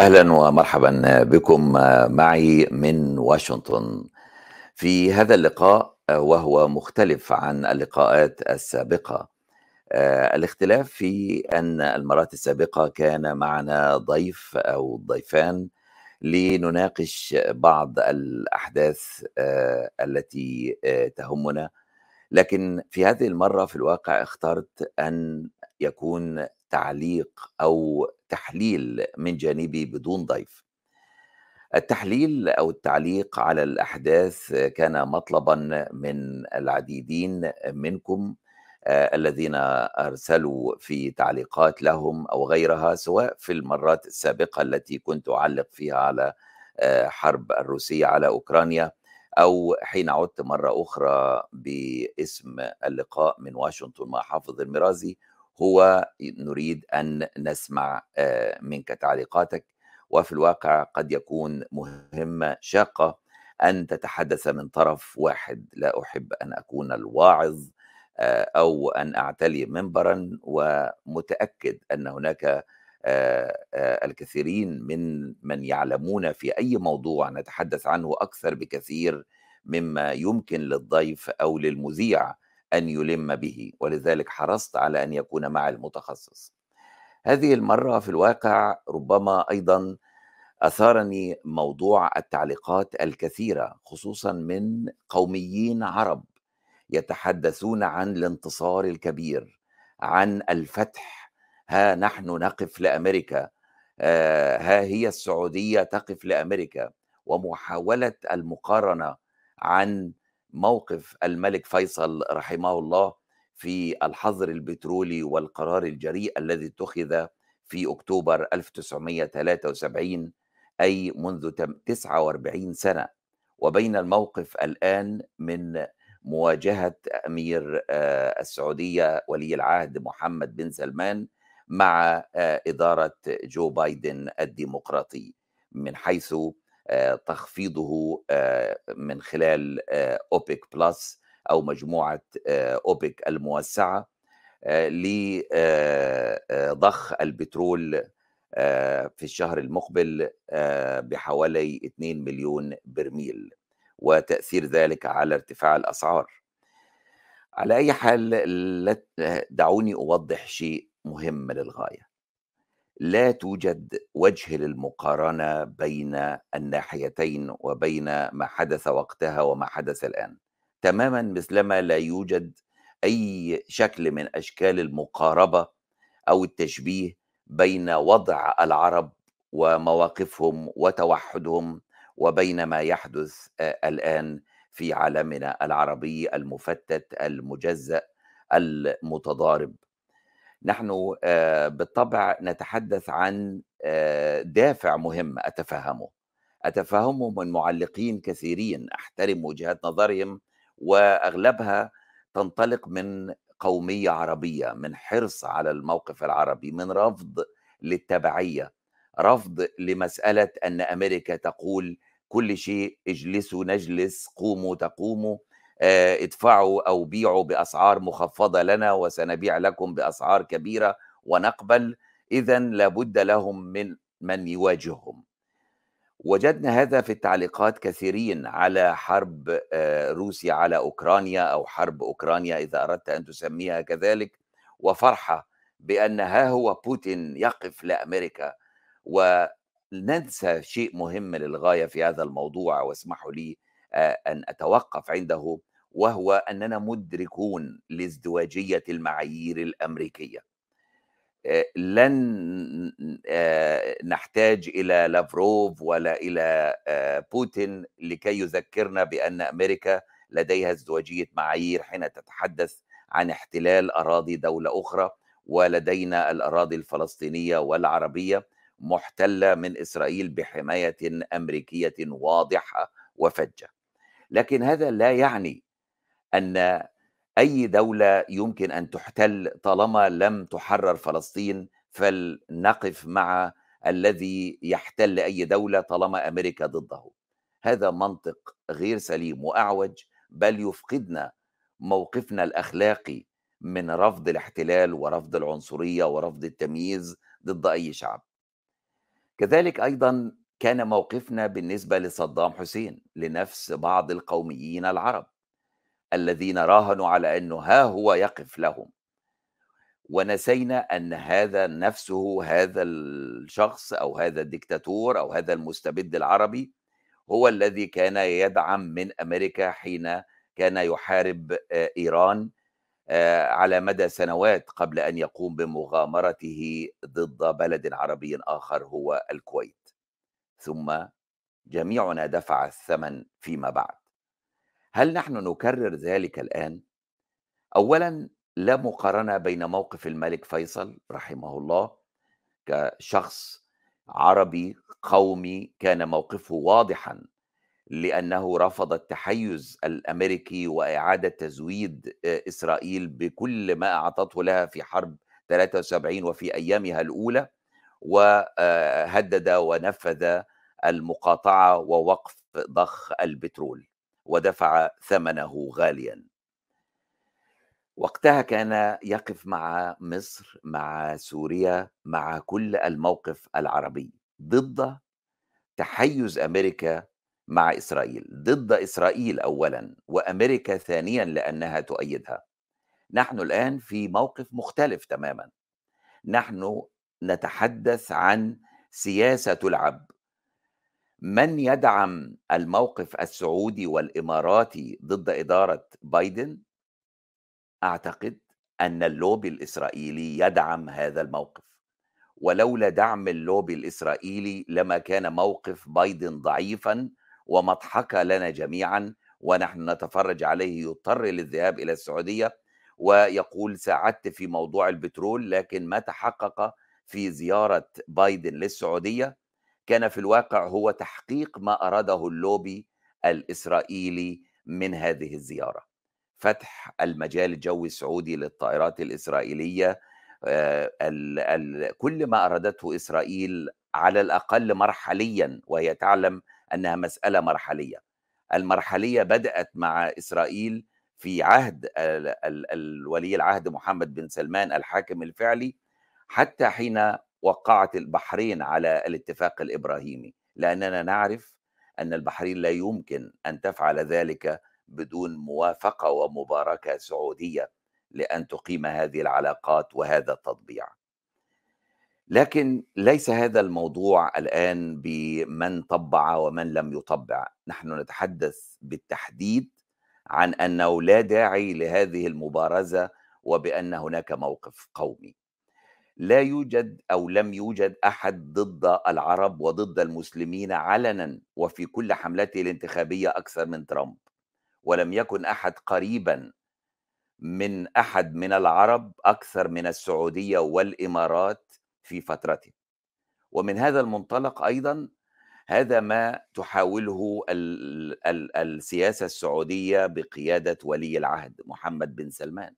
أهلا ومرحبا بكم معي من واشنطن. في هذا اللقاء وهو مختلف عن اللقاءات السابقة. الاختلاف في أن المرات السابقة كان معنا ضيف أو ضيفان لنناقش بعض الأحداث التي تهمنا. لكن في هذه المرة في الواقع اخترت أن يكون تعليق أو تحليل من جانبي بدون ضيف. التحليل أو التعليق على الأحداث كان مطلبا من العديدين منكم الذين أرسلوا في تعليقات لهم أو غيرها سواء في المرات السابقة التي كنت أعلق فيها على حرب الروسية على أوكرانيا أو حين عدت مرة أخرى باسم اللقاء من واشنطن مع حافظ المرازي هو نريد أن نسمع منك تعليقاتك وفي الواقع قد يكون مهمه شاقه أن تتحدث من طرف واحد. لا أحب أن أكون الواعظ أو أن أعتلي منبرا ومتأكد أن هناك الكثيرين من من يعلمون في أي موضوع نتحدث عنه أكثر بكثير مما يمكن للضيف أو للمذيع. أن يلم به ولذلك حرصت على أن يكون معي المتخصص. هذه المرة في الواقع ربما أيضا أثارني موضوع التعليقات الكثيرة خصوصا من قوميين عرب يتحدثون عن الانتصار الكبير عن الفتح. ها نحن نقف لأمريكا. ها هي السعودية تقف لأمريكا. ومحاولة المقارنة عن موقف الملك فيصل رحمه الله في الحظر البترولي والقرار الجريء الذي اتخذ في أكتوبر 1973 أي منذ 49 سنة. وبين الموقف الآن من مواجهة أمير السعودية ولي العهد محمد بن سلمان مع إدارة جو بايدن الديمقراطي من حيث تخفيضه من خلال أوبك بلس أو مجموعة أوبك الموسعة لضخ البترول في الشهر المقبل بحوالي 2 مليون برميل وتأثير ذلك على ارتفاع الأسعار. على أي حال دعوني أوضح شيء مهم للغاية. لا توجد وجه للمقارنة بين الناحيتين وبين ما حدث وقتها وما حدث الآن. تماما مثلما لا يوجد أي شكل من أشكال المقاربة أو التشبيه بين وضع العرب ومواقفهم وتوحدهم وبين ما يحدث الآن في عالمنا العربي المفتت المجزأ المتضارب. نحن بالطبع نتحدث عن دافع مهم أتفهمه. أتفهمه من معلقين كثيرين أحترم وجهات نظرهم وأغلبها تنطلق من قومية عربية من حرص على الموقف العربي من رفض للتبعية رفض لمسألة أن أمريكا تقول كل شيء اجلسوا نجلس قوموا تقوموا. ادفعوا أو بيعوا بأسعار مخفضة لنا وسنبيع لكم بأسعار كبيرة ونقبل إذا لابد لهم من من يواجههم. وجدنا هذا في التعليقات كثيرين على حرب روسيا على أوكرانيا أو حرب أوكرانيا إذا أردت أن تسميها كذلك وفرحة بأن ها هو بوتين يقف لأمريكا. وننسى شيء مهم للغاية في هذا الموضوع واسمحوا لي أن أتوقف عنده. وهو أننا مدركون لازدواجية المعايير الأمريكية. لن نحتاج إلى لافروف ولا إلى بوتين لكي يذكرنا بأن أمريكا لديها ازدواجية معايير حين تتحدث عن احتلال أراضي دولة أخرى ولدينا الأراضي الفلسطينية والعربية محتلة من إسرائيل بحماية أمريكية واضحة وفجة. لكن هذا لا يعني أن أي دولة يمكن أن تحتل طالما لم تحرر فلسطين فلنقف مع الذي يحتل أي دولة طالما أمريكا ضده. هذا منطق غير سليم وأعوج بل يفقدنا موقفنا الأخلاقي من رفض الاحتلال ورفض العنصرية ورفض التمييز ضد أي شعب. كذلك أيضا كان موقفنا بالنسبة لصدام حسين لنفس بعض القوميين العرب. الذين راهنوا على أنه ها هو يقف لهم. ونسينا أن هذا نفسه هذا الشخص أو هذا الدكتاتور أو هذا المستبد العربي هو الذي كان يدعم من أمريكا حين كان يحارب آه، إيران آه، على مدى سنوات قبل أن يقوم بمغامرته ضد بلد عربي آخر هو الكويت. ثم جميعنا دفع الثمن فيما بعد. هل نحن نكرر ذلك الآن؟ أولا لا مقارنة بين موقف الملك فيصل رحمه الله كشخص عربي قومي كان موقفه واضحا لأنه رفض التحيز الأمريكي وإعادة تزويد إسرائيل بكل ما أعطته لها في حرب 73 وفي أيامها الأولى وهدد ونفذ المقاطعة ووقف ضخ البترول ودفع ثمنه غاليا. وقتها كان يقف مع مصر مع سوريا مع كل الموقف العربي ضد تحيز أمريكا مع إسرائيل ضد إسرائيل اولا وأمريكا ثانيا لأنها تؤيدها. نحن الآن في موقف مختلف تماما. نحن نتحدث عن سياسة تلعب من يدعم الموقف السعودي والإماراتي ضد إدارة بايدن؟ أعتقد أن اللوبي الإسرائيلي يدعم هذا الموقف. ولولا دعم اللوبي الإسرائيلي لما كان موقف بايدن ضعيفا ومضحكة لنا جميعا ونحن نتفرج عليه يضطر للذهاب إلى السعودية ويقول ساعدت في موضوع البترول لكن ما تحقق في زيارة بايدن للسعودية؟ كان في الواقع هو تحقيق ما أراده اللوبي الإسرائيلي من هذه الزيارة. فتح المجال الجوي السعودي للطائرات الإسرائيلية آه، كل ما أرادته إسرائيل على الأقل مرحليا وهي تعلم أنها مسألة مرحلية. المرحلية بدأت مع إسرائيل في عهد الولي العهد محمد بن سلمان الحاكم الفعلي حتى حين وقعت البحرين على الاتفاق الإبراهيمي لأننا نعرف أن البحرين لا يمكن أن تفعل ذلك بدون موافقة ومباركة سعودية لأن تقيم هذه العلاقات وهذا التطبيع. لكن ليس هذا الموضوع الآن بمن طبع ومن لم يطبع، نحن نتحدث بالتحديد عن أنه لا داعي لهذه المبارزة وبأن هناك موقف قومي. لا يوجد أو لم يوجد أحد ضد العرب وضد المسلمين علنا وفي كل حملته الانتخابية أكثر من ترامب. ولم يكن أحد قريبا من أحد من العرب أكثر من السعودية والإمارات في فترته ومن هذا المنطلق أيضا هذا ما تحاوله ال ال السياسة السعودية بقيادة ولي العهد محمد بن سلمان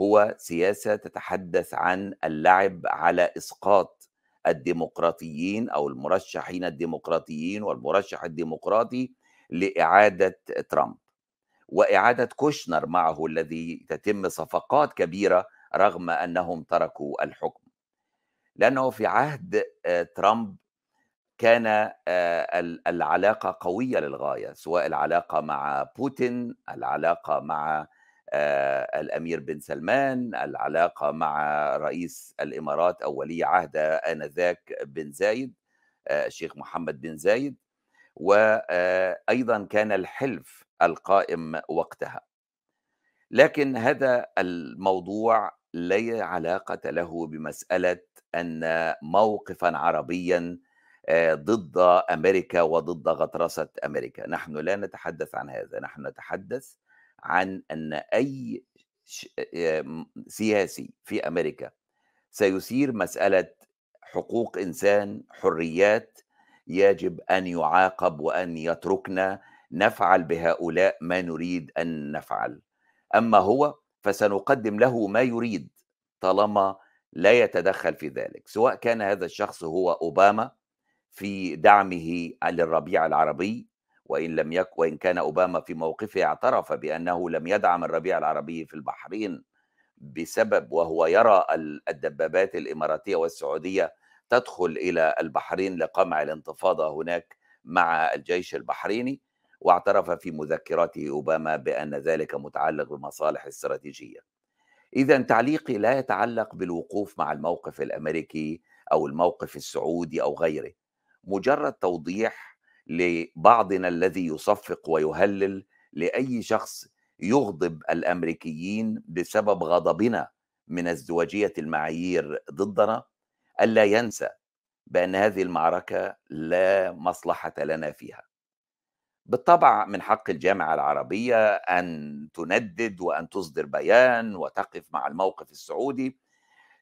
هو سياسة تتحدث عن اللعب على إسقاط الديمقراطيين أو المرشحين الديمقراطيين والمرشح الديمقراطي لإعادة ترامب. وإعادة كوشنر معه الذي تتم صفقات كبيرة رغم أنهم تركوا الحكم. لأنه في عهد آه، ترامب كان آه، العلاقة قوية للغاية سواء العلاقة مع بوتين العلاقة مع الأمير بن سلمان العلاقة مع رئيس الإمارات أو ولي عهد آنذاك بن زايد الشيخ محمد بن زايد وأيضا كان الحلف القائم وقتها. لكن هذا الموضوع لا علاقة له بمسألة أن موقفا عربيا ضد أمريكا وضد غطرسة أمريكا، نحن لا نتحدث عن هذا، نحن نتحدث عن إن أي سياسي في أمريكا سيثير مسألة حقوق إنسان، حريات يجب أن يعاقب وأن يتركنا نفعل بهؤلاء ما نريد أن نفعل. أما هو فسنقدم له ما يريد طالما لا يتدخل في ذلك. سواء كان هذا الشخص هو أوباما في دعمه للربيع العربي وإن لم يك وإن كان أوباما في موقفه اعترف بأنه لم يدعم الربيع العربي في البحرين بسبب وهو يرى الدبابات الإماراتية والسعودية تدخل إلى البحرين لقمع الانتفاضة هناك مع الجيش البحريني واعترف في مذكراته أوباما بأن ذلك متعلق بمصالح استراتيجية. إذا تعليقي لا يتعلق بالوقوف مع الموقف الأمريكي أو الموقف السعودي أو غيره. مجرد توضيح لبعضنا الذي يصفق ويهلل لأي شخص يغضب الأمريكيين بسبب غضبنا من ازدواجية المعايير ضدنا ألا ينسى بأن هذه المعركة لا مصلحة لنا فيها. بالطبع من حق الجامعة العربية أن تندد وأن تصدر بيان وتقف مع الموقف السعودي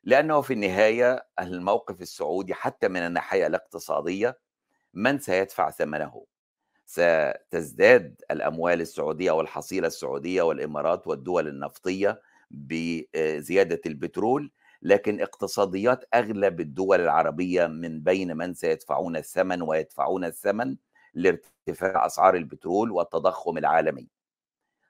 لأنه في النهاية الموقف السعودي حتى من الناحية الاقتصادية من سيدفع ثمنه. ستزداد الأموال السعودية والحصيلة السعودية والإمارات والدول النفطية بزيادة البترول لكن اقتصاديات أغلب الدول العربية من بين من سيدفعون الثمن ويدفعون الثمن لارتفاع أسعار البترول والتضخم العالمي.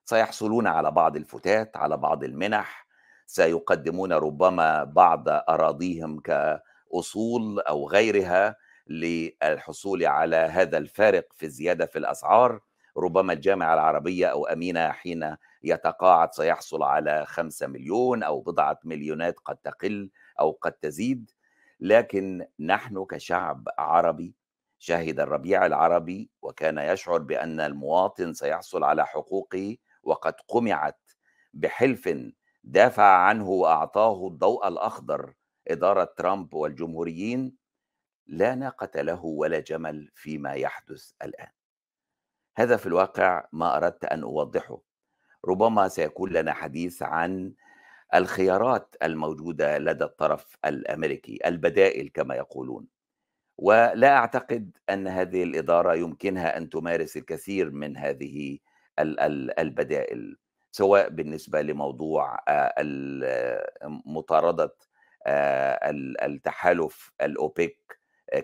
سيحصلون على بعض الفتات على بعض المنح سيقدمون ربما بعض أراضيهم كأصول أو غيرها للحصول على هذا الفارق في الزيادة في الأسعار. ربما الجامعة العربية أو أمينة حين يتقاعد سيحصل على خمسة مليون أو بضعة مليونات قد تقل أو قد تزيد. لكن نحن كشعب عربي شهد الربيع العربي وكان يشعر بأن المواطن سيحصل على حقوقه وقد قمعت بحلف دافع عنه وأعطاه الضوء الأخضر. إدارة ترامب والجمهوريين لا ناقة له ولا جمل فيما يحدث الآن. هذا في الواقع ما أردت أن أوضحه. ربما سيكون لنا حديث عن الخيارات الموجودة لدى الطرف الأمريكي البدائل كما يقولون. ولا أعتقد أن هذه الإدارة يمكنها أن تمارس الكثير من هذه البدائل سواء بالنسبة لموضوع مطاردة التحالف الاوبك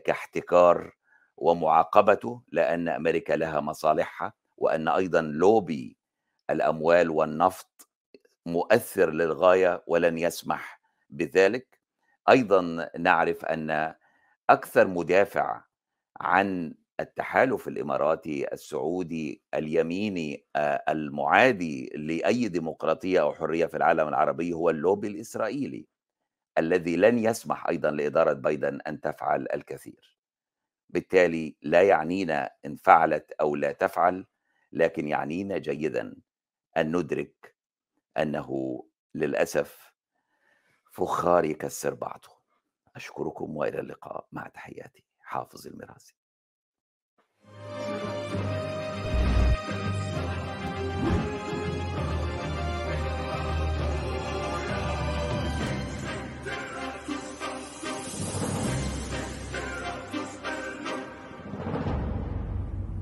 كاحتكار ومعاقبته لأن أمريكا لها مصالحها وأن أيضا لوبي الأموال والنفط مؤثر للغاية ولن يسمح بذلك. أيضا نعرف أن أكثر مدافع عن التحالف الإماراتي السعودي اليميني المعادي لأي ديمقراطية أو حرية في العالم العربي هو اللوبي الإسرائيلي. الذي لن يسمح أيضا لإدارة بايدن أن تفعل الكثير. بالتالي لا يعنينا إن فعلت أو لا تفعل لكن يعنينا جيدا أن ندرك أنه للأسف فخار يكسر بعضه. أشكركم وإلى اللقاء مع تحياتي حافظ المراسي